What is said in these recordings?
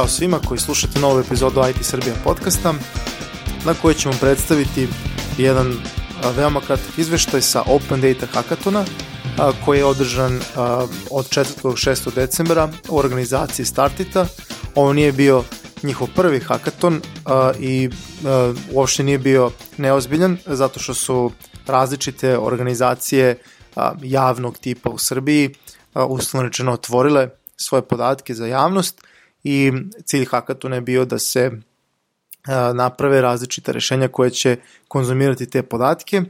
Ćao svima koji slušate novu epizodu IT Srbija podcasta na kojoj ćemo predstaviti jedan veoma kratak izveštaj sa Open Data Hackathona koji je održan od 4. do 6. decembra u organizaciji Startita. Ovo nije bio njihov prvi hackathon i uopšte nije bio neozbiljan zato što su različite organizacije javnog tipa u Srbiji uslovno rečeno otvorile svoje podatke za javnost i cilj hackathona je bio da se naprave različite rešenja koje će konzumirati te podatke.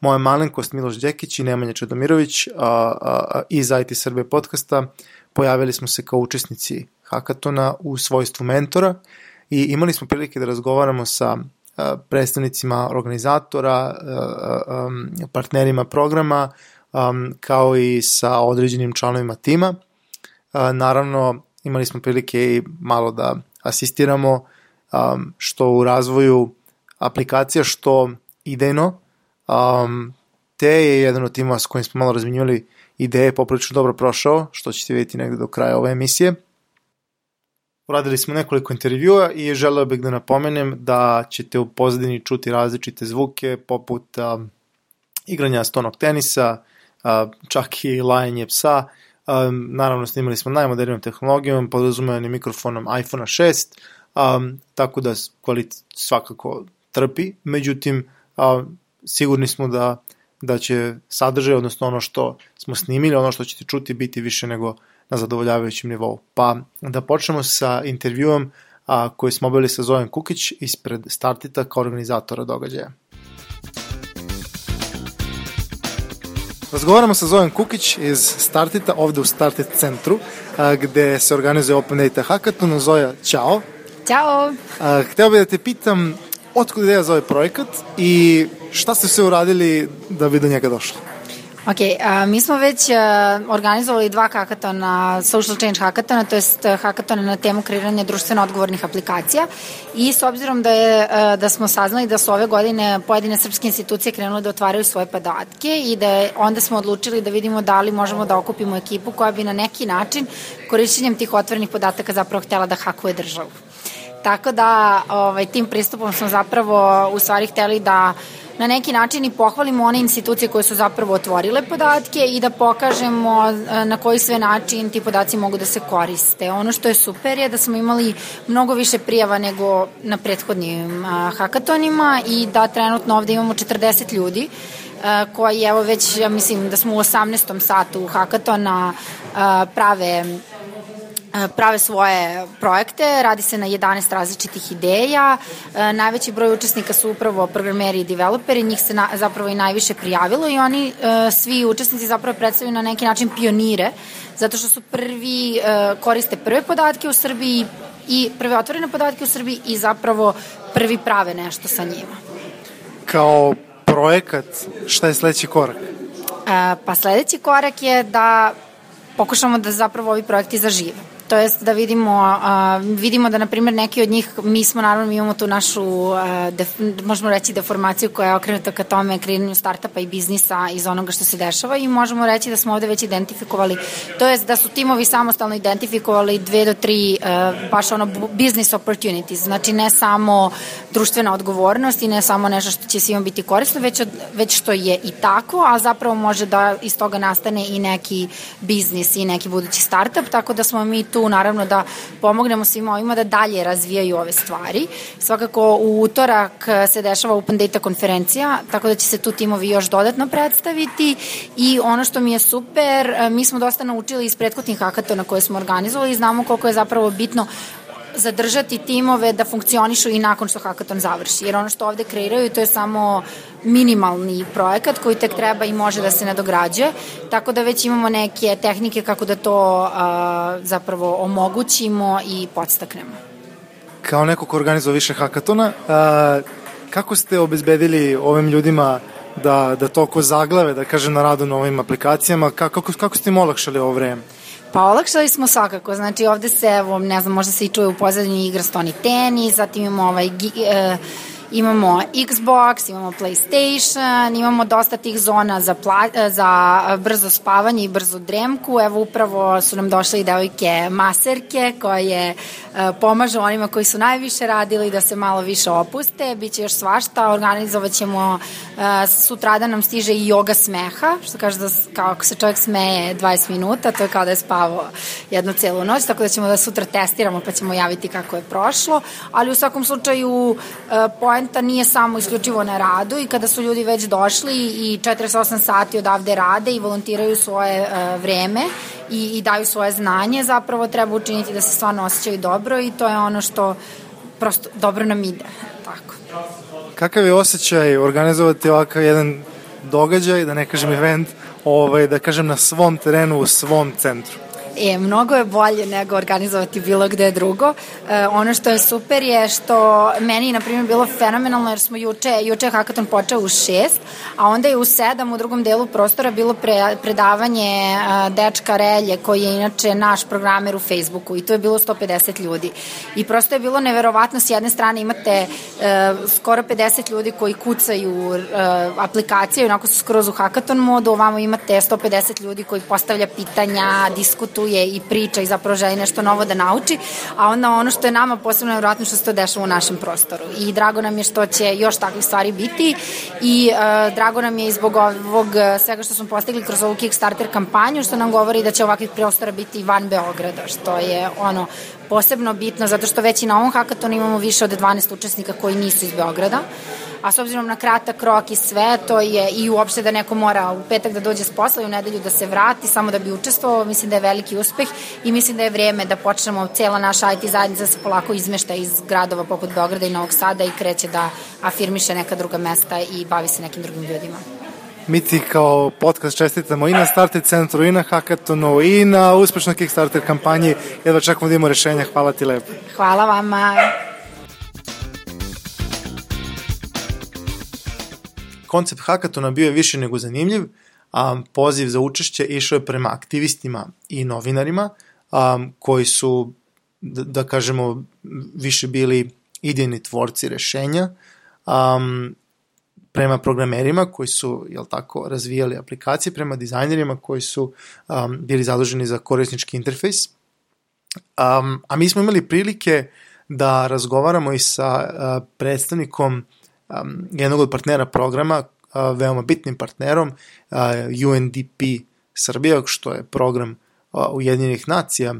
Moja malenkost Miloš Đekić i Nemanja Čedomirović iz IT Srbije podcasta pojavili smo se kao učesnici hackathona u svojstvu mentora i imali smo prilike da razgovaramo sa predstavnicima organizatora, partnerima programa, kao i sa određenim članovima tima. Naravno, imali smo prilike i malo da asistiramo um, što u razvoju aplikacija, što idejno. Um, te je jedan od tima s kojim smo malo razminjivali ideje poprilično dobro prošao, što ćete vidjeti negde do kraja ove emisije. Uradili smo nekoliko intervjua i želeo bih da napomenem da ćete u pozadini čuti različite zvuke poput um, igranja stonog tenisa, uh, čak i lajanje psa, Um, naravno, snimali smo najmodernijom tehnologijom, podrazumevanim mikrofonom iPhone 6, um, tako da kvalitet svakako trpi, međutim, um, sigurni smo da, da će sadržaj, odnosno ono što smo snimili, ono što ćete čuti, biti više nego na zadovoljavajućem nivou. Pa da počnemo sa intervjuom a, koji smo obili sa Zojan Kukić ispred Startita kao organizatora događaja. Razgovaramo sa Zojan Kukić iz Startita ovde u Startit centru gde se organizuje Open Data Hackathon. Zoja, čao. Ćao. Hteo bih da te pitam otkud ideja za ovaj projekat i šta ste sve uradili da bi do njega došlo? Ok, a, mi smo već a, organizovali dva hakatona, social change hakatona, to jest hakatona na temu kreiranja društveno odgovornih aplikacija i s obzirom da, je, a, da smo saznali da su ove godine pojedine srpske institucije krenule da otvaraju svoje podatke i da je, onda smo odlučili da vidimo da li možemo da okupimo ekipu koja bi na neki način korišćenjem tih otvorenih podataka zapravo htela da hakuje državu. Tako da ovaj, tim pristupom smo zapravo u stvari hteli da na neki način i pohvalimo one institucije koje su zapravo otvorile podatke i da pokažemo e, na koji sve način ti podaci mogu da se koriste. Ono što je super je da smo imali mnogo više prijava nego na prethodnim hakatonima i da trenutno ovde imamo 40 ljudi e, koji evo već, ja mislim da smo u 18. satu hakatona prave E, prave svoje projekte, radi se na 11 različitih ideja, e, najveći broj učesnika su upravo programeri i developeri, njih se na, zapravo i najviše prijavilo i oni e, svi učesnici zapravo predstavljaju na neki način pionire, zato što su prvi, koriste prve podatke u Srbiji i prve otvorene podatke u Srbiji i zapravo prvi prave nešto sa njima. Kao projekat, šta je sledeći korak? Pa sledeći korak je da pokušamo da zapravo ovi projekti zažive to jest da vidimo, a, vidimo da, na primjer, neki od njih, mi smo naravno, mi imamo tu našu, a, def, možemo reći, deformaciju koja je okrenuta ka tome kreiranju startapa i biznisa iz onoga što se dešava i možemo reći da smo ovde već identifikovali, to jest da su timovi samostalno identifikovali dve do tri a, baš ono business opportunities, znači ne samo društvena odgovornost i ne samo nešto što će svima biti korisno, već, od, već što je i tako, a zapravo može da iz toga nastane i neki biznis i neki budući startup, tako da smo mi tu tu naravno da pomognemo svima ovima da dalje razvijaju ove stvari. Svakako u utorak se dešava Open Data konferencija, tako da će se tu timovi još dodatno predstaviti i ono što mi je super, mi smo dosta naučili iz prethodnih hakatona koje smo organizovali i znamo koliko je zapravo bitno zadržati timove da funkcionišu i nakon što hakaton završi. Jer ono što ovde kreiraju to je samo minimalni projekat koji tek treba i može da se nadograđuje. Tako da već imamo neke tehnike kako da to a, zapravo omogućimo i podstaknemo. Kao neko ko organizuje više hakatona, a, kako ste obezbedili ovim ljudima da, da toliko zaglave, da kažem, na radu na ovim aplikacijama, kako, kako ste im olakšali ovo vreme? Pa olakšali smo svakako, znači ovde se, evo, ne znam, možda se i čuje u pozadnji igra stoni tenis, zatim imamo ovaj, gi, e, Imamo Xbox, imamo PlayStation, imamo dosta tih zona za, pla, za brzo spavanje i brzo dremku. Evo upravo su nam došle i devojke maserke koje pomažu onima koji su najviše radili da se malo više opuste. Biće još svašta, organizovat ćemo sutra da nam stiže i yoga smeha, što kaže da kao ako se čovjek smeje 20 minuta, to je kao da je spavao jednu celu noć, tako da ćemo da sutra testiramo pa ćemo javiti kako je prošlo, ali u svakom slučaju poenta nije samo isključivo na radu i kada su ljudi već došli i 48 sati odavde rade i volontiraju svoje vreme i, i daju svoje znanje, zapravo treba učiniti da se stvarno osjećaju dobro i to je ono što prosto dobro nam ide. Tako. Kakav je osjećaj organizovati ovakav jedan događaj, da ne kažem event, ovaj, da kažem na svom terenu, u svom centru? E, mnogo je bolje nego organizovati bilo gde drugo. E, ono što je super je što meni, na primjer, bilo fenomenalno jer smo juče, juče je hakaton počeo u šest, a onda je u sedam u drugom delu prostora bilo pre, predavanje a, dečka Relje, koji je inače naš programer u Facebooku i to je bilo 150 ljudi. I prosto je bilo neverovatno, s jedne strane imate e, skoro 50 ljudi koji kucaju e, aplikacije, onako su skroz u hakaton modu, ovamo imate 150 ljudi koji postavlja pitanja, diskutuju čuje i priča i zapravo želi nešto novo da nauči, a onda ono što je nama posebno nevjerojatno što se to dešava u našem prostoru. I drago nam je što će još takvih stvari biti i uh, drago nam je i zbog ovog svega što smo postigli kroz ovu Kickstarter kampanju, što nam govori da će ovakvih prostora biti van Beograda, što je ono posebno bitno, zato što već i na ovom hakatonu imamo više od 12 učesnika koji nisu iz Beograda a s obzirom na kratak rok i sve, to je i uopšte da neko mora u petak da dođe s posla i u nedelju da se vrati samo da bi učestvovao, mislim da je veliki uspeh i mislim da je vreme da počnemo cela naša IT zajednica se polako izmešta iz gradova poput Beograda i Novog Sada i kreće da afirmiše neka druga mesta i bavi se nekim drugim ljudima. Mi ti kao podcast čestitamo i na Starter centru, i na Hackathonu, i na uspešnoj Kickstarter kampanji. Jedva čekamo da imamo rešenja. Hvala ti lepo. Hvala vama. Koncept hakatona bio je više nego zanimljiv, a poziv za učešće išao je prema aktivistima i novinarima a, koji su, da, da kažemo, više bili idejni tvorci rešenja, a, prema programerima koji su, jel tako, razvijali aplikacije, prema dizajnerima koji su um, bili zaduženi za korisnički interfejs. Um, a mi smo imali prilike da razgovaramo i sa uh, predstavnikom um, jednog od partnera programa, uh, veoma bitnim partnerom, uh, UNDP Srbija, što je program uh, Ujedinjenih nacija,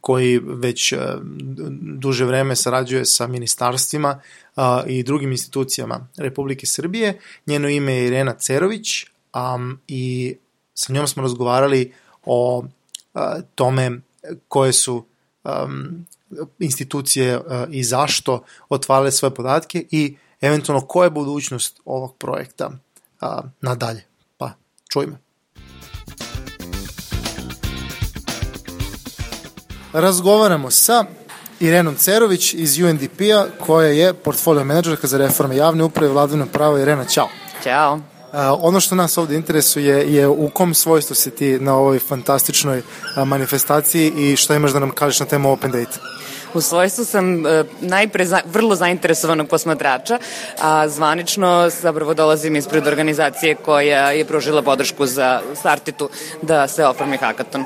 koji već uh, duže vreme sarađuje sa ministarstvima uh, i drugim institucijama Republike Srbije. Njeno ime je Irena Cerović um, i sa njom smo razgovarali o uh, tome koje su um, institucije i zašto otvarale svoje podatke i eventualno koja je budućnost ovog projekta a, nadalje. Pa, čujme. Razgovaramo sa Irenom Cerović iz UNDP-a, koja je portfolio menadžerka za reforme javne uprave i vladavine prava. Irena, čao. Ćao. Uh, ono što nas ovde interesuje je u kom svojstvu si ti na ovoj fantastičnoj uh, manifestaciji i šta imaš da nam kažeš na temu Open Data? U svojstvu sam e, najpre za, vrlo zainteresovanog posmatrača, a zvanično zapravo dolazim ispred organizacije koja je pružila podršku za Startitu da se oformi hakaton.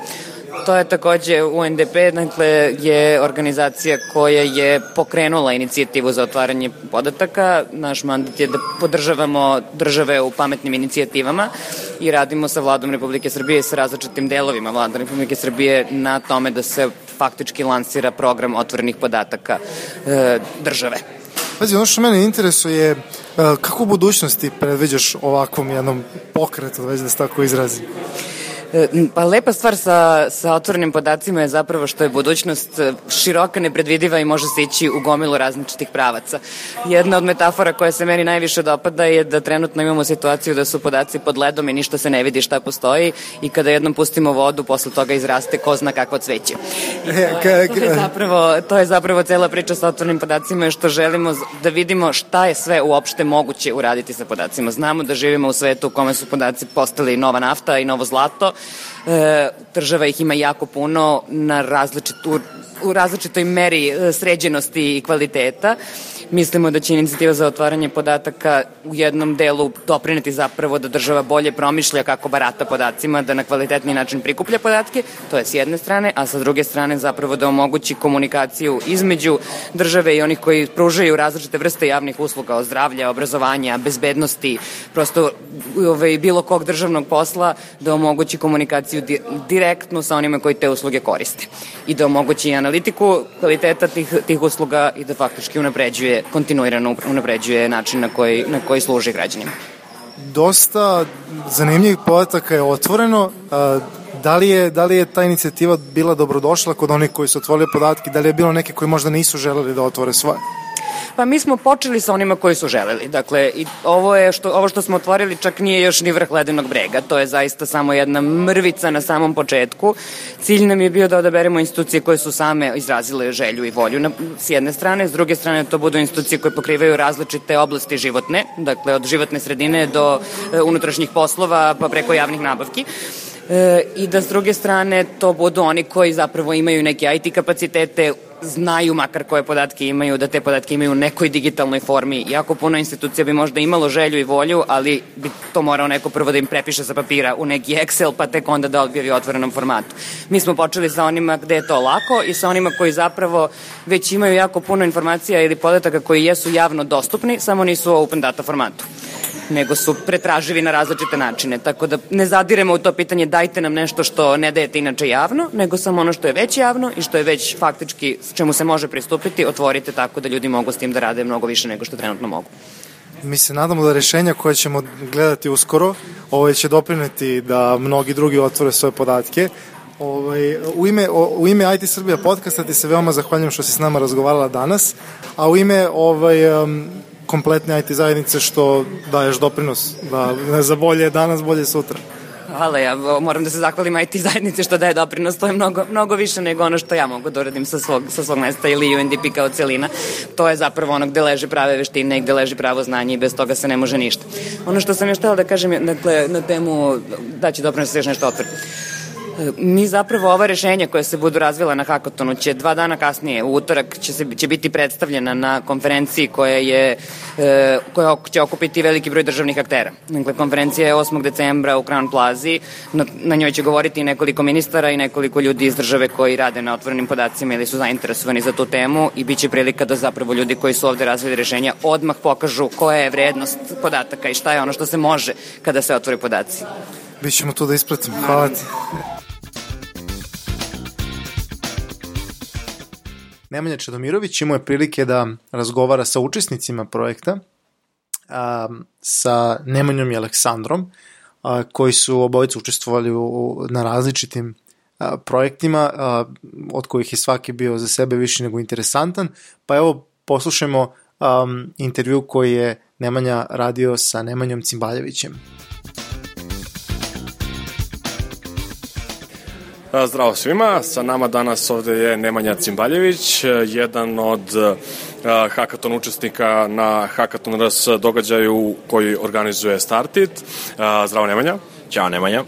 To je takođe UNDP, dakle je organizacija koja je pokrenula inicijativu za otvaranje podataka. Naš mandat je da podržavamo države u pametnim inicijativama i radimo sa vladom Republike Srbije i sa različitim delovima vlada Republike Srbije na tome da se faktički lansira program otvorenih podataka e, države. Pazi, ono što mene interesuje je kako u budućnosti predviđaš ovakvom jednom pokretu, već da se tako izrazim? E, pa lepa stvar sa, sa otvorenim podacima je zapravo što je budućnost e, široka, nepredvidiva i može se ići u gomilu različitih pravaca. Jedna od metafora koja se meni najviše dopada je da trenutno imamo situaciju da su podaci pod ledom i ništa se ne vidi šta postoji i kada jednom pustimo vodu, posle toga izraste ko zna kakvo cveće. I to, je, to, je zapravo, to je zapravo cela priča sa otvorenim podacima je što želimo da vidimo šta je sve uopšte moguće uraditi sa podacima. Znamo da živimo u svetu u kome su podaci postali nova nafta i novo zlato, e, država ih ima jako puno na različitu, u različitoj meri e, sređenosti i kvaliteta Mislimo da će inicijativa za otvaranje podataka u jednom delu doprineti zapravo da država bolje promišlja kako barata podacima, da na kvalitetni način prikuplja podatke, to je s jedne strane, a sa druge strane zapravo da omogući komunikaciju između države i onih koji pružaju različite vrste javnih usluga od zdravlja, obrazovanja, bezbednosti, prosto ovaj, bilo kog državnog posla, da omogući komunikaciju di direktno sa onima koji te usluge koriste i da omogući analitiku kvaliteta tih, tih usluga i da faktički unapređuje, kontinuirano unapređuje način na koji, na koji služi građanima. Dosta zanimljivih podataka je otvoreno. Da li je, da li je ta inicijativa bila dobrodošla kod onih koji su otvorili podatke? Da li je bilo neke koji možda nisu želeli da otvore svoje? Pa mi smo počeli sa onima koji su želeli. Dakle, i ovo, je što, ovo što smo otvorili čak nije još ni vrh ledenog brega. To je zaista samo jedna mrvica na samom početku. Cilj nam je bio da odaberemo institucije koje su same izrazile želju i volju na, s jedne strane, s druge strane to budu institucije koje pokrivaju različite oblasti životne, dakle od životne sredine do e, unutrašnjih poslova pa preko javnih nabavki e, i da s druge strane to budu oni koji zapravo imaju neke IT kapacitete, znaju makar koje podatke imaju, da te podatke imaju u nekoj digitalnoj formi. Jako puno institucija bi možda imalo želju i volju, ali bi to morao neko prvo da im prepiše sa papira u neki Excel, pa tek onda da objavi u otvorenom formatu. Mi smo počeli sa onima gde je to lako i sa onima koji zapravo već imaju jako puno informacija ili podataka koji jesu javno dostupni, samo nisu u open data formatu nego su pretraživi na različite načine. Tako da ne zadiremo u to pitanje dajte nam nešto što ne dajete inače javno, nego samo ono što je već javno i što je već faktički čemu se može pristupiti, otvorite tako da ljudi mogu s tim da rade mnogo više nego što trenutno mogu. Mi se nadamo da rešenja koje ćemo gledati uskoro ovaj će doprineti da mnogi drugi otvore svoje podatke. Ovaj, u, ime, u ime IT Srbija podcasta ti se veoma zahvaljujem što si s nama razgovarala danas, a u ime ovaj, um, kompletne IT zajednice što daješ doprinos da ne za bolje danas, bolje sutra. Hvala, ja moram da se zahvalim IT zajednice što daje doprinos, to je mnogo, mnogo više nego ono što ja mogu da uradim sa svog, sa svog mesta ili UNDP kao celina. To je zapravo ono gde leže prave veštine i gde leže pravo znanje i bez toga se ne može ništa. Ono što sam još htela da kažem, dakle, na temu da će doprinos još nešto otvori. Mi zapravo ova rešenja koja se budu razvila na Hakotonu će dva dana kasnije, u utorak će, se, će biti predstavljena na konferenciji koja, je, e, koja će okupiti veliki broj državnih aktera. Dakle, konferencija je 8. decembra u Crown Plazi, na, na njoj će govoriti nekoliko ministara i nekoliko ljudi iz države koji rade na otvorenim podacima ili su zainteresovani za tu temu i bit će prilika da zapravo ljudi koji su ovde razvili rešenja odmah pokažu koja je vrednost podataka i šta je ono što se može kada se otvore podaci. Bićemo tu da ispratimo. Hvala ti. Nemanja Čedomirović imao je prilike da razgovara sa učesnicima projekta, a, sa Nemanjom i Aleksandrom, a, koji su obojice učestvovali u, na različitim a, projektima, a, od kojih je svaki bio za sebe više nego interesantan, pa evo poslušajmo a, intervju koji je Nemanja radio sa Nemanjom Cimbaljevićem. Zdravo svima, sa nama danas ovde je Nemanja Cimbaljević, jedan od hakaton učesnika na Hakaton RS događaju koji organizuje Startit. Zdravo Nemanja. Ćao Nemanja.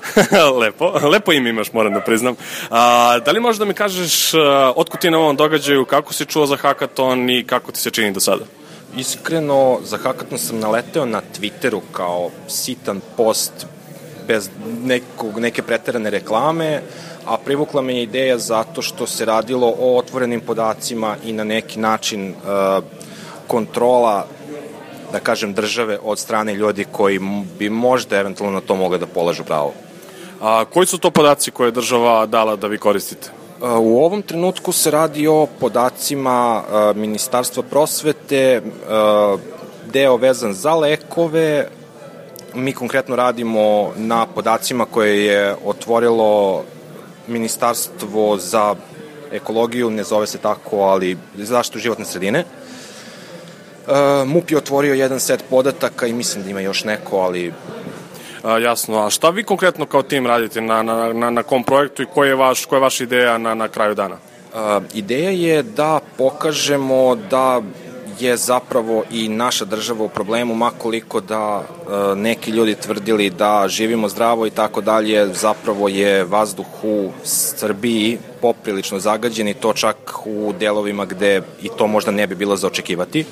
lepo, lepo ime imaš, moram da priznam. A, da li možeš da mi kažeš otkud ti na ovom događaju, kako si čuo za hakaton i kako ti se čini do sada? Iskreno, za hakaton sam naleteo na Twitteru kao sitan post bez nekog, neke preterane reklame, a privukla me je ideja zato što se radilo o otvorenim podacima i na neki način uh, kontrola da kažem, države od strane ljudi koji bi možda eventualno na to mogli da polažu pravo. A koji su to podaci koje je država dala da vi koristite? Uh, u ovom trenutku se radi o podacima uh, Ministarstva prosvete, deo vezan za lekove, mi konkretno radimo na podacima koje je otvorilo Ministarstvo za ekologiju, ne zove se tako, ali zaštitu životne sredine. Uh, MUP je otvorio jedan set podataka i mislim da ima još neko, ali A, jasno, a šta vi konkretno kao tim radite na, na, na, na kom projektu i koja je, vaš, koja je vaša ideja na, na kraju dana? Uh, ideja je da pokažemo da je zapravo i naša država u problemu, makoliko da e, neki ljudi tvrdili da živimo zdravo i tako dalje, zapravo je vazduh u Srbiji poprilično zagađen i to čak u delovima gde i to možda ne bi bilo za očekivati.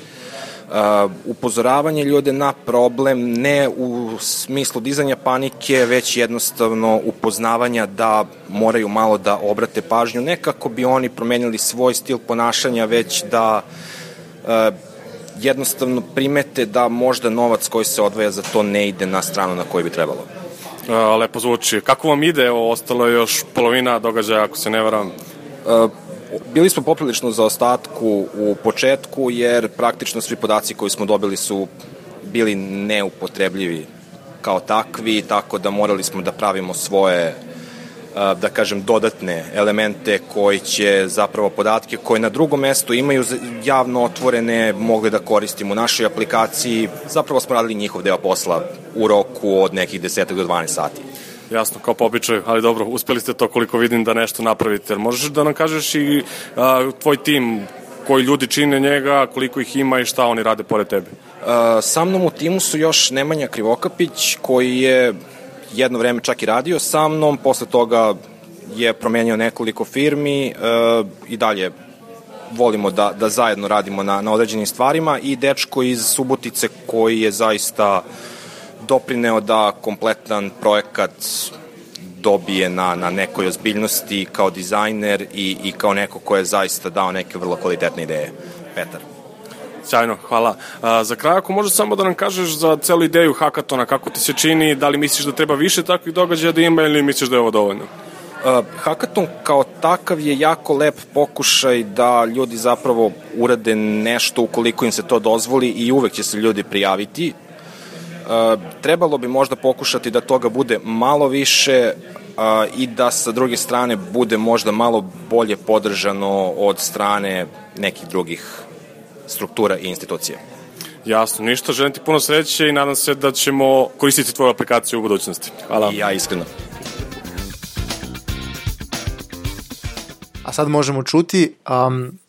Uh, upozoravanje ljude na problem ne u smislu dizanja panike, već jednostavno upoznavanja da moraju malo da obrate pažnju, ne kako bi oni promenili svoj stil ponašanja, već da uh, jednostavno primete da možda novac koji se odvaja za to ne ide na stranu na koju bi trebalo. Uh, lepo zvuči. Kako vam ide? Ostalo je još polovina događaja, ako se ne varam. Uh, bili smo poprilično za ostatku u početku, jer praktično svi podaci koji smo dobili su bili neupotrebljivi kao takvi, tako da morali smo da pravimo svoje da kažem, dodatne elemente koji će zapravo podatke koje na drugom mestu imaju javno otvorene, mogli da koristimo u našoj aplikaciji. Zapravo smo radili njihov deo posla u roku od nekih 10 do 12 sati. Jasno, kao po običaju, ali dobro, uspeli ste to koliko vidim da nešto napravite. Možeš da nam kažeš i a, tvoj tim, koji ljudi čine njega, koliko ih ima i šta oni rade pored tebe? A, sa mnom u timu su još Nemanja Krivokapić, koji je jedno vreme čak i radio sa mnom, posle toga je promenio nekoliko firmi a, i dalje volimo da, da zajedno radimo na, na određenim stvarima i dečko iz Subotice koji je zaista doprineo da kompletan projekat dobije na, na nekoj ozbiljnosti kao dizajner i, i kao neko ko je zaista dao neke vrlo kvalitetne ideje. Petar. Sjajno, hvala. A, za kraj, ako možeš samo da nam kažeš za celu ideju hakatona, kako ti se čini, da li misliš da treba više takvih događaja da ima ili misliš da je ovo dovoljno? Uh, hakaton kao takav je jako lep pokušaj da ljudi zapravo urade nešto ukoliko im se to dozvoli i uvek će se ljudi prijaviti trebalo bi možda pokušati da toga bude malo više i da sa druge strane bude možda malo bolje podržano od strane nekih drugih struktura i institucija. Jasno, ništa, želim ti puno sreće i nadam se da ćemo koristiti tvoju aplikaciju u budućnosti. Hvala. I ja iskreno. A sad možemo čuti um,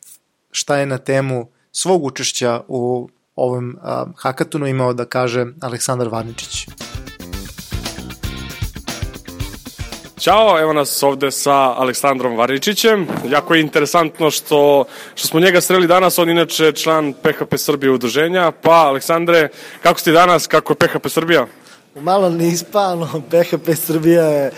šta je na temu svog učešća u ovom a, hakatonu imao da kaže Aleksandar Varničić. Ćao, evo nas ovde sa Aleksandrom Varničićem. Jako je interesantno što, što smo njega sreli danas, on inače član PHP Srbije udruženja. Pa, Aleksandre, kako ste danas, kako je PHP Srbija? Malo nispano, PHP Srbija je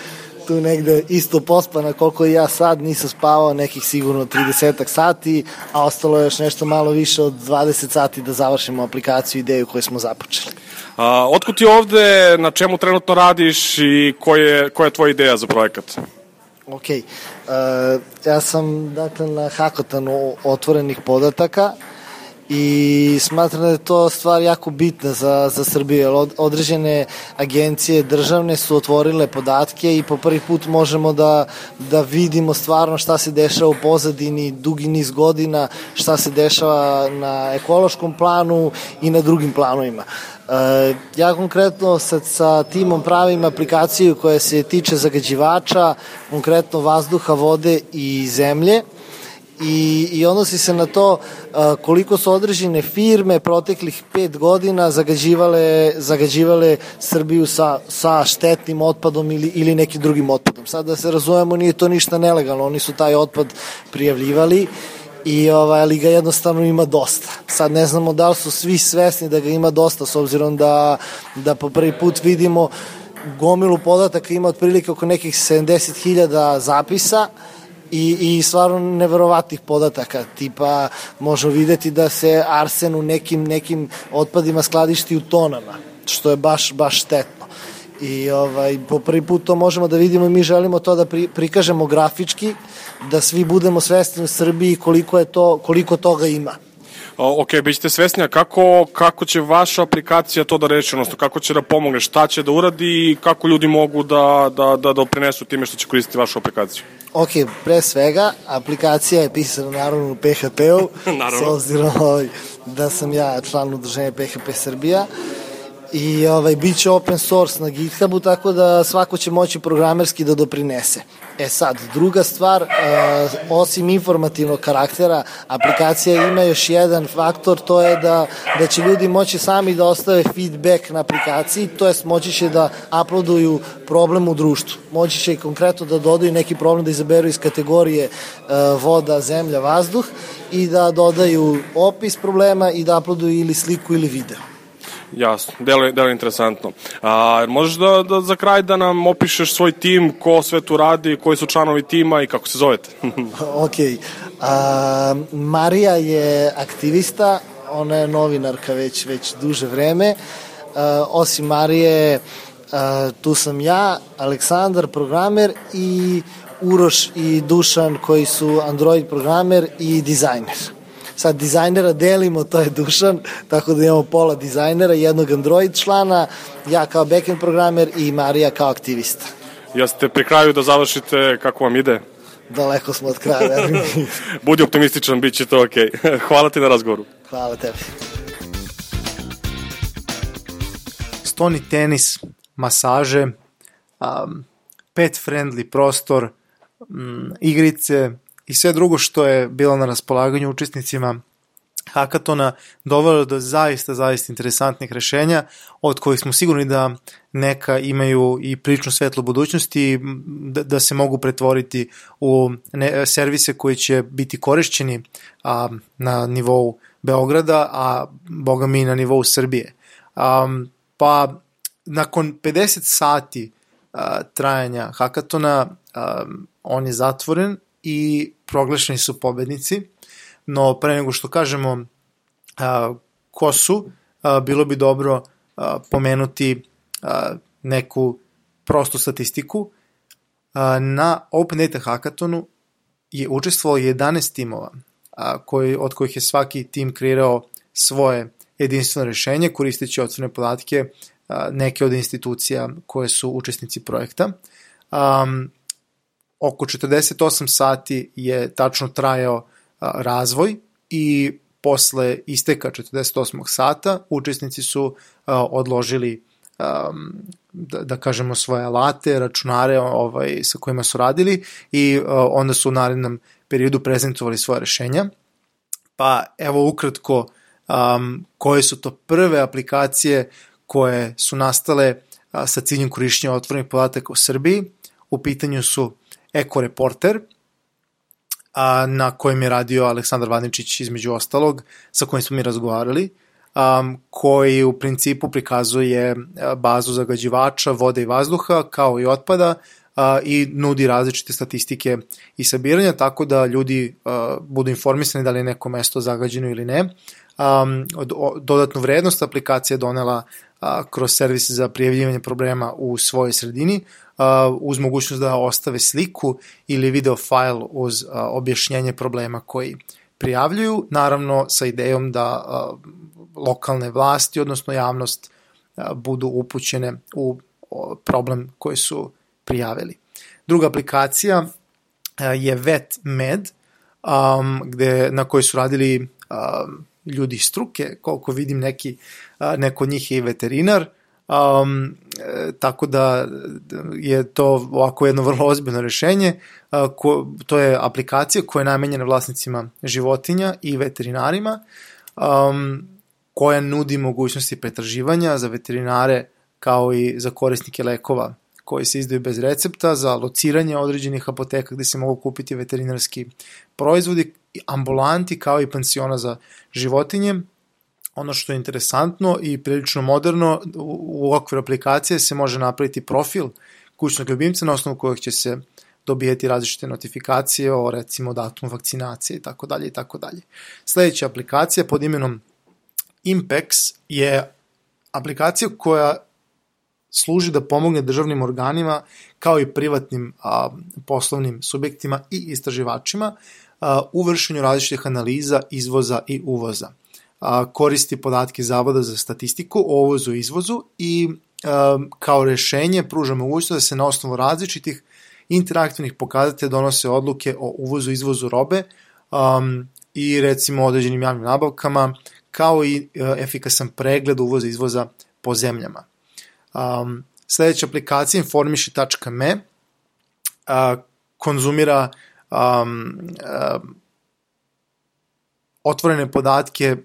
tu negde isto pospana koliko i ja sad, nisam spavao nekih sigurno 30 sati, a ostalo je još nešto malo više od 20 sati da završimo aplikaciju ideju koju smo započeli. A, otkud ti ovde, na čemu trenutno radiš i koja je, koja je tvoja ideja za projekat? Ok, uh, ja sam dakle na hakotanu otvorenih podataka, i smatram da je to stvar jako bitna za, za Srbiju, jer određene agencije državne su otvorile podatke i po prvi put možemo da, da vidimo stvarno šta se dešava u pozadini dugi niz godina, šta se dešava na ekološkom planu i na drugim planovima. E, ja konkretno sa, sa timom pravim aplikaciju koja se tiče zagađivača, konkretno vazduha, vode i zemlje i, i odnosi se na to a, koliko su određene firme proteklih pet godina zagađivale, zagađivale Srbiju sa, sa štetnim otpadom ili, ili nekim drugim otpadom. Sad da se razumemo, nije to ništa nelegalno, oni su taj otpad prijavljivali i ovaj, ali ga jednostavno ima dosta. Sad ne znamo da li su svi svesni da ga ima dosta s obzirom da, da po prvi put vidimo gomilu podataka ima otprilike oko nekih 70.000 zapisa i, i stvarno neverovatnih podataka, tipa možemo videti da se arsen u nekim, nekim otpadima skladišti u tonama, što je baš, baš štetno. I ovaj, po prvi put to možemo da vidimo i mi želimo to da pri, prikažemo grafički, da svi budemo svesni u Srbiji koliko, je to, koliko toga ima. Ok, bit ćete svesni, a kako, kako će vaša aplikacija to da reši, odnosno kako će da pomogne, šta će da uradi i kako ljudi mogu da, da, da doprinesu time što će koristiti vašu aplikaciju? Ok, pre svega, aplikacija je pisana naravno u PHP-u, s obzirom ovaj, da sam ja član udruženja PHP Srbija i ovaj, bit će open source na GitHubu, tako da svako će moći programerski da doprinese. E sad, druga stvar, uh, osim informativnog karaktera, aplikacija ima još jedan faktor, to je da, da će ljudi moći sami da ostave feedback na aplikaciji, to jest moći će da uploaduju problem u društvu. Moći će i konkretno da dodaju neki problem da izaberu iz kategorije uh, voda, zemlja, vazduh i da dodaju opis problema i da uploaduju ili sliku ili video. Jasno, delo, delo interesantno. A, možeš da, da za kraj da nam opišeš svoj tim, ko sve tu radi, koji su članovi tima i kako se zovete? ok. A, Marija je aktivista, ona je novinarka već, već duže vreme. A, osim Marije, a, tu sam ja, Aleksandar, programer i Uroš i Dušan koji su Android programer i dizajner sad dizajnera delimo, to je Dušan, tako da imamo pola dizajnera, jednog Android člana, ja kao backend programer i Marija kao aktivista. Jeste pri kraju da završite kako vam ide? Daleko smo od kraja. Budi optimističan, bit će to okej. Okay. Hvala ti na razgovoru. Hvala tebi. Stoni tenis, masaže, um, pet friendly prostor, um, igrice, i sve drugo što je bilo na raspolaganju učesnicima hakatona dovelo do zaista, zaista interesantnih rešenja, od kojih smo sigurni da neka imaju i prilično svetlo budućnosti, da, da se mogu pretvoriti u ne, servise koji će biti korišćeni a, na nivou Beograda, a boga mi na nivou Srbije. A, pa nakon 50 sati a, trajanja hakatona a, on je zatvoren i proglašeni su pobednici, no pre nego što kažemo a, ko su, a, bilo bi dobro a, pomenuti a, neku prostu statistiku. A, na Open Data Hackathonu je učestvovalo 11 timova, a, koji, od kojih je svaki tim kreirao svoje jedinstveno rešenje koristeći otvorene podatke a, neke od institucija koje su učesnici projekta. Um, oko 48 sati je tačno trajao razvoj i posle isteka 48. sata učesnici su odložili da, da kažemo svoje alate, računare ovaj, sa kojima su radili i onda su u narednom periodu prezentovali svoje rešenja. Pa evo ukratko um, koje su to prve aplikacije koje su nastale sa ciljem korišćenja otvorenih podataka u Srbiji. U pitanju su Eko Reporter, a, na kojem je radio Aleksandar Vadničić između ostalog, sa kojim smo mi razgovarali, um, koji u principu prikazuje bazu zagađivača, vode i vazduha, kao i otpada, a, i nudi različite statistike i sabiranja, tako da ljudi a, budu informisani da li je neko mesto zagađeno ili ne. Um, dodatnu vrednost aplikacija donela a, kroz servise za prijavljivanje problema u svojoj sredini, uz mogućnost da ostave sliku ili video file uz objašnjenje problema koji prijavljuju, naravno sa idejom da lokalne vlasti, odnosno javnost, budu upućene u problem koji su prijavili. Druga aplikacija je VetMed, um, gde, na kojoj su radili um, ljudi struke, koliko vidim neki, neko od njih je i veterinar, um, e, tako da je to ovako jedno vrlo ozbiljno rešenje. A, ko, to je aplikacija koja je namenjena vlasnicima životinja i veterinarima, um, koja nudi mogućnosti pretraživanja za veterinare kao i za korisnike lekova koji se izdaju bez recepta za lociranje određenih apoteka gde se mogu kupiti veterinarski proizvodi, ambulanti kao i pensiona za životinje. Ono što je interesantno i prilično moderno, u okviru aplikacije se može napraviti profil kućnog ljubimca na osnovu kojeg će se dobijeti različite notifikacije o recimo datum vakcinacije i tako dalje i tako dalje. Sledeća aplikacija pod imenom Impex je aplikacija koja služi da pomogne državnim organima kao i privatnim a, poslovnim subjektima i istraživačima a, u vršenju različitih analiza izvoza i uvoza. A, koristi podatke Zavoda za statistiku o uvozu i izvozu i a, kao rešenje pruža mogućnost da se na osnovu različitih interaktivnih pokazatelja donose odluke o uvozu i izvozu robe um, i recimo određenim javnim nabavkama, kao i uh, efikasan pregled uvoza i izvoza po zemljama. Um, sledeća aplikacija informiši.me uh, konzumira um, uh, otvorene podatke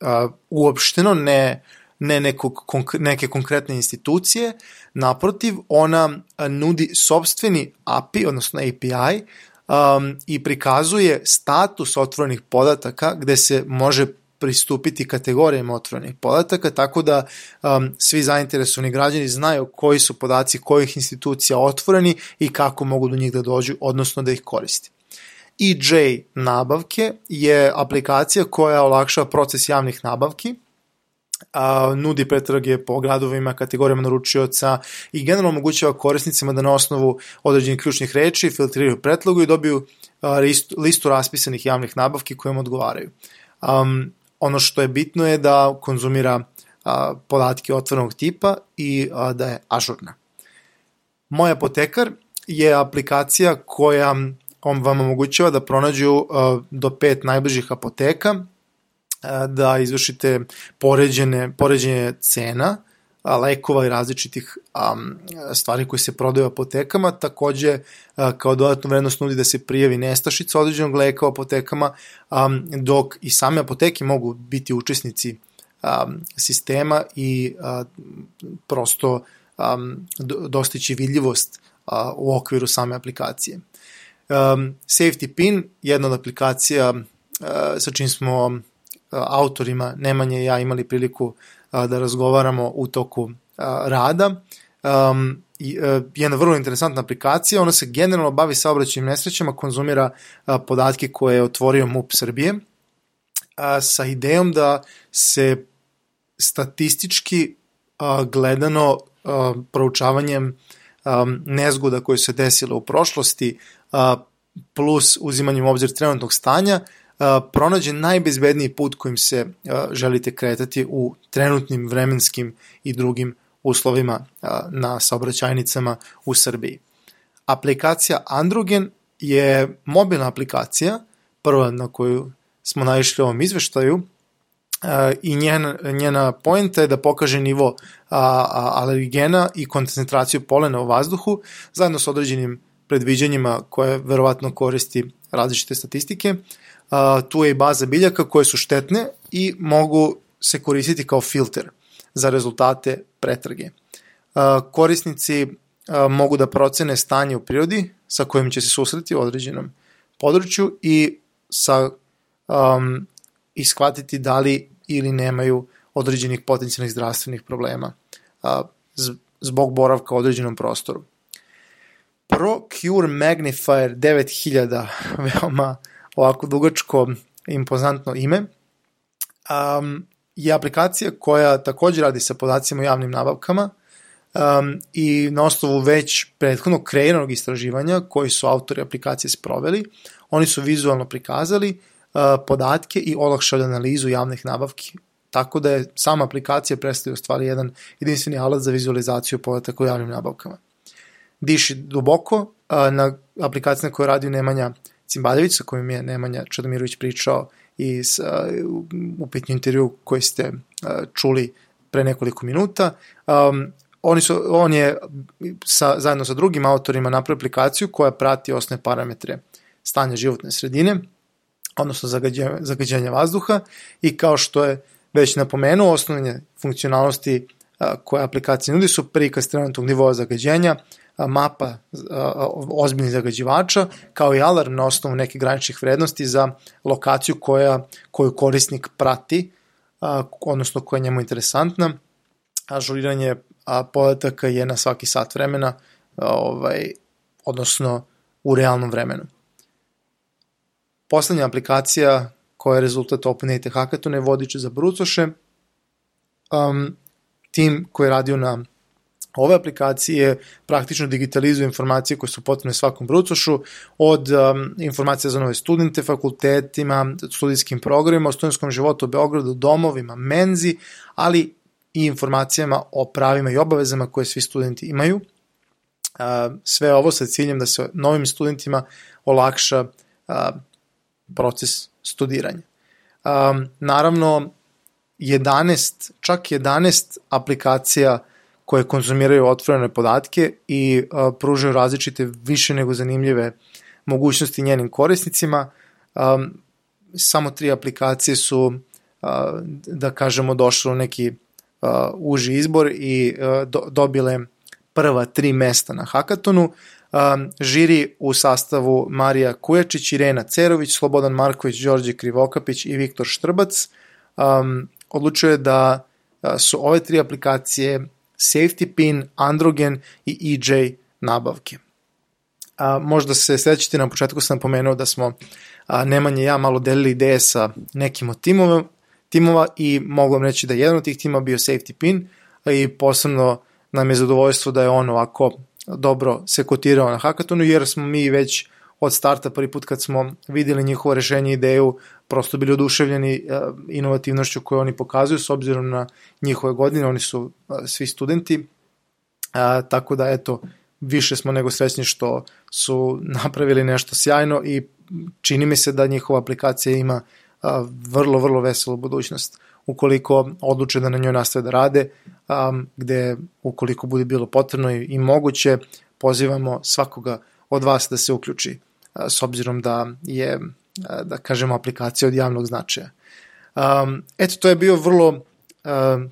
uh, uopšteno, ne, ne nekog, konk neke konkretne institucije, naprotiv, ona nudi sobstveni API, odnosno API, um, i prikazuje status otvorenih podataka gde se može pristupiti kategorijama otvorenih podataka, tako da um, svi zainteresovani građani znaju koji su podaci kojih institucija otvoreni i kako mogu do njih da dođu, odnosno da ih koristi. EJ nabavke je aplikacija koja olakšava proces javnih nabavki, a, nudi pretrage po gradovima, kategorijama naručioca i generalno omogućava korisnicima da na osnovu određenih ključnih reči filtriraju pretlogu i dobiju a, listu, listu raspisanih javnih nabavki koje im odgovaraju. Um, ono što je bitno je da konzumira a, podatke otvornog tipa i a, da je ažurna. Moj apotekar je aplikacija koja on vam omogućava da pronađu a, do pet najbližih apoteka, a, da izvršite poređene, poređenje cena, lekova i različitih um, stvari koje se prodaju u apotekama. Takođe, uh, kao dodatnu vrednost nudi da se prijavi nestašica određenog leka u apotekama, um, dok i same apoteke mogu biti učesnici um, sistema i uh, prosto um, dostići vidljivost uh, u okviru same aplikacije. Um, Safety Pin, jedna od aplikacija uh, sa čim smo uh, autorima Nemanje i ja imali priliku da razgovaramo u toku rada. Um, jedna vrlo interesantna aplikacija, ona se generalno bavi saobraćajnim nesrećama, konzumira podatke koje je otvorio MUP Srbije sa idejom da se statistički gledano proučavanjem nezgoda koje se desile u prošlosti plus uzimanjem u obzir trenutnog stanja pronađe najbezbedniji put kojim se želite kretati u trenutnim vremenskim i drugim uslovima na saobraćajnicama u Srbiji. Aplikacija Androgen je mobilna aplikacija, prva na koju smo naišli u ovom izveštaju, i njena, njena pojenta je da pokaže nivo alergena i koncentraciju polena u vazduhu zajedno sa određenim predviđanjima koje verovatno koristi različite statistike a, tu je i baza biljaka koje su štetne i mogu se koristiti kao filter za rezultate pretrage. A, korisnici a, mogu da procene stanje u prirodi sa kojim će se susreti u određenom području i sa um, i da li ili nemaju određenih potencijalnih zdravstvenih problema a, zbog boravka u određenom prostoru. ProCure Magnifier 9000, veoma ovako dugačko impozantno ime, um, je aplikacija koja takođe radi sa podacima o javnim nabavkama um, i na osnovu već prethodnog kreiranog istraživanja koji su autori aplikacije sproveli, oni su vizualno prikazali uh, podatke i olakšali analizu javnih nabavki tako da je sama aplikacija predstavlja u stvari jedan jedinstveni alat za vizualizaciju podataka o javnim nabavkama. Diši duboko, uh, na aplikaciji na kojoj Nemanja Cimbaljević, sa kojim je Nemanja Čadomirović pričao i u pitnju intervju koji ste uh, čuli pre nekoliko minuta. Oni su, on je sa, zajedno sa drugim autorima napravio aplikaciju koja prati osnovne parametre stanja životne sredine, odnosno zagađenja, zagađenja vazduha i kao što je već napomenuo, osnovne funkcionalnosti koje aplikacije nudi su prikaz trenutnog nivoa zagađenja, mapa ozbiljnih zagađivača, kao i alarm na osnovu neke graničnih vrednosti za lokaciju koja, koju korisnik prati, odnosno koja je njemu interesantna. Ažuriranje podataka je na svaki sat vremena, ovaj, odnosno u realnom vremenu. Poslednja aplikacija koja je rezultat OpenAT Hackathona je vodič za brucoše. Um, tim koji je radio na ove aplikacije praktično digitalizuju informacije koje su potrebne svakom brucošu, od um, informacija za nove studente, fakultetima, studijskim programima, o studentskom životu u Beogradu, domovima, menzi, ali i informacijama o pravima i obavezama koje svi studenti imaju. Uh, sve ovo sa ciljem da se novim studentima olakša uh, proces studiranja. Um, naravno, 11, čak 11 aplikacija koje konzumiraju otvorene podatke i uh, pružaju različite više nego zanimljive mogućnosti njenim korisnicima. Samo tri aplikacije su, da kažemo, došle u neki uži izbor i do, dobile prva tri mesta na hakatonu. Um, žiri u sastavu Marija Kujačić, Irena Cerović, Slobodan Marković, Đorđe Krivokapić i Viktor Štrbac um, odlučuje da su ove tri aplikacije Safety Pin, Androgen i EJ nabavke. A, možda se sećate na početku sam napomenuo da smo a, Nemanje i ja malo delili ideje sa nekim od timova, timova i mogu vam reći da jedan od tih tima bio Safety Pin i posebno nam je zadovoljstvo da je on ovako dobro se kotirao na hakatonu jer smo mi već od starta prvi put kad smo videli njihovo rešenje ideju prosto bili oduševljeni e, inovativnošću koju oni pokazuju s obzirom na njihove godine, oni su e, svi studenti, a, e, tako da eto, više smo nego srećni što su napravili nešto sjajno i čini mi se da njihova aplikacija ima vrlo, vrlo veselu budućnost. Ukoliko odluče da na njoj nastave da rade, gde ukoliko bude bilo potrebno i moguće, pozivamo svakoga od vas da se uključi s obzirom da je, da kažemo, aplikacija od javnog značaja. Um, eto, to je bio vrlo, um,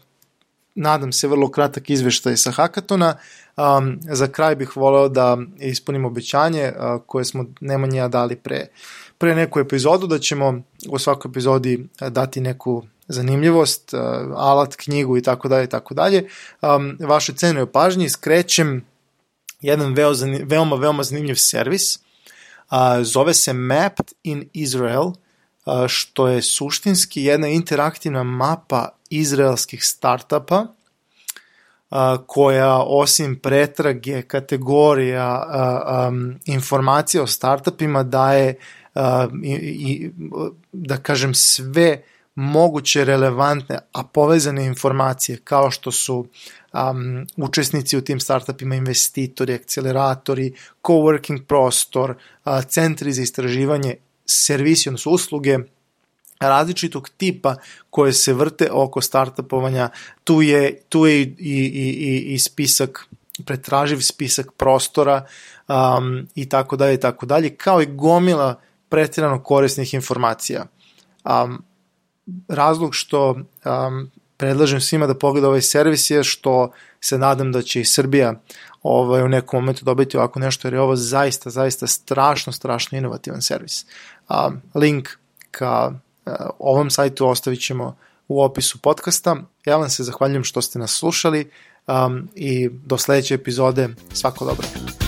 nadam se, vrlo kratak izveštaj sa Hakatona. Um, za kraj bih voleo da ispunimo obećanje uh, koje smo Nemanja dali pre, pre neku epizodu, da ćemo u svakoj epizodi dati neku zanimljivost, uh, alat, knjigu i tako dalje i tako dalje. Vaše cenoj pažnji skrećem jedan veo, veoma, veoma zanimljiv servis zove se Mapped in Israel, što je suštinski jedna interaktivna mapa izraelskih startupa, a, koja osim pretrage kategorija informacija o startupima daje i, da kažem sve moguće relevantne, a povezane informacije kao što su um, učesnici u tim startupima, investitori, akceleratori, coworking prostor, uh, centri za istraživanje, servisi, odnosno usluge, različitog tipa koje se vrte oko startupovanja. Tu je, tu je i, i, i, i spisak pretraživ spisak prostora um, i tako dalje i tako dalje, kao i gomila pretirano korisnih informacija. Um, razlog što um, predlažem svima da pogleda ovaj servis je što se nadam da će i Srbija ovaj, u nekom momentu dobiti ovako nešto, jer je ovo zaista, zaista strašno, strašno inovativan servis. Um, link ka uh, ovom sajtu ostavit ćemo u opisu podcasta. Ja vam se zahvaljujem što ste nas slušali um, i do sledeće epizode svako dobro.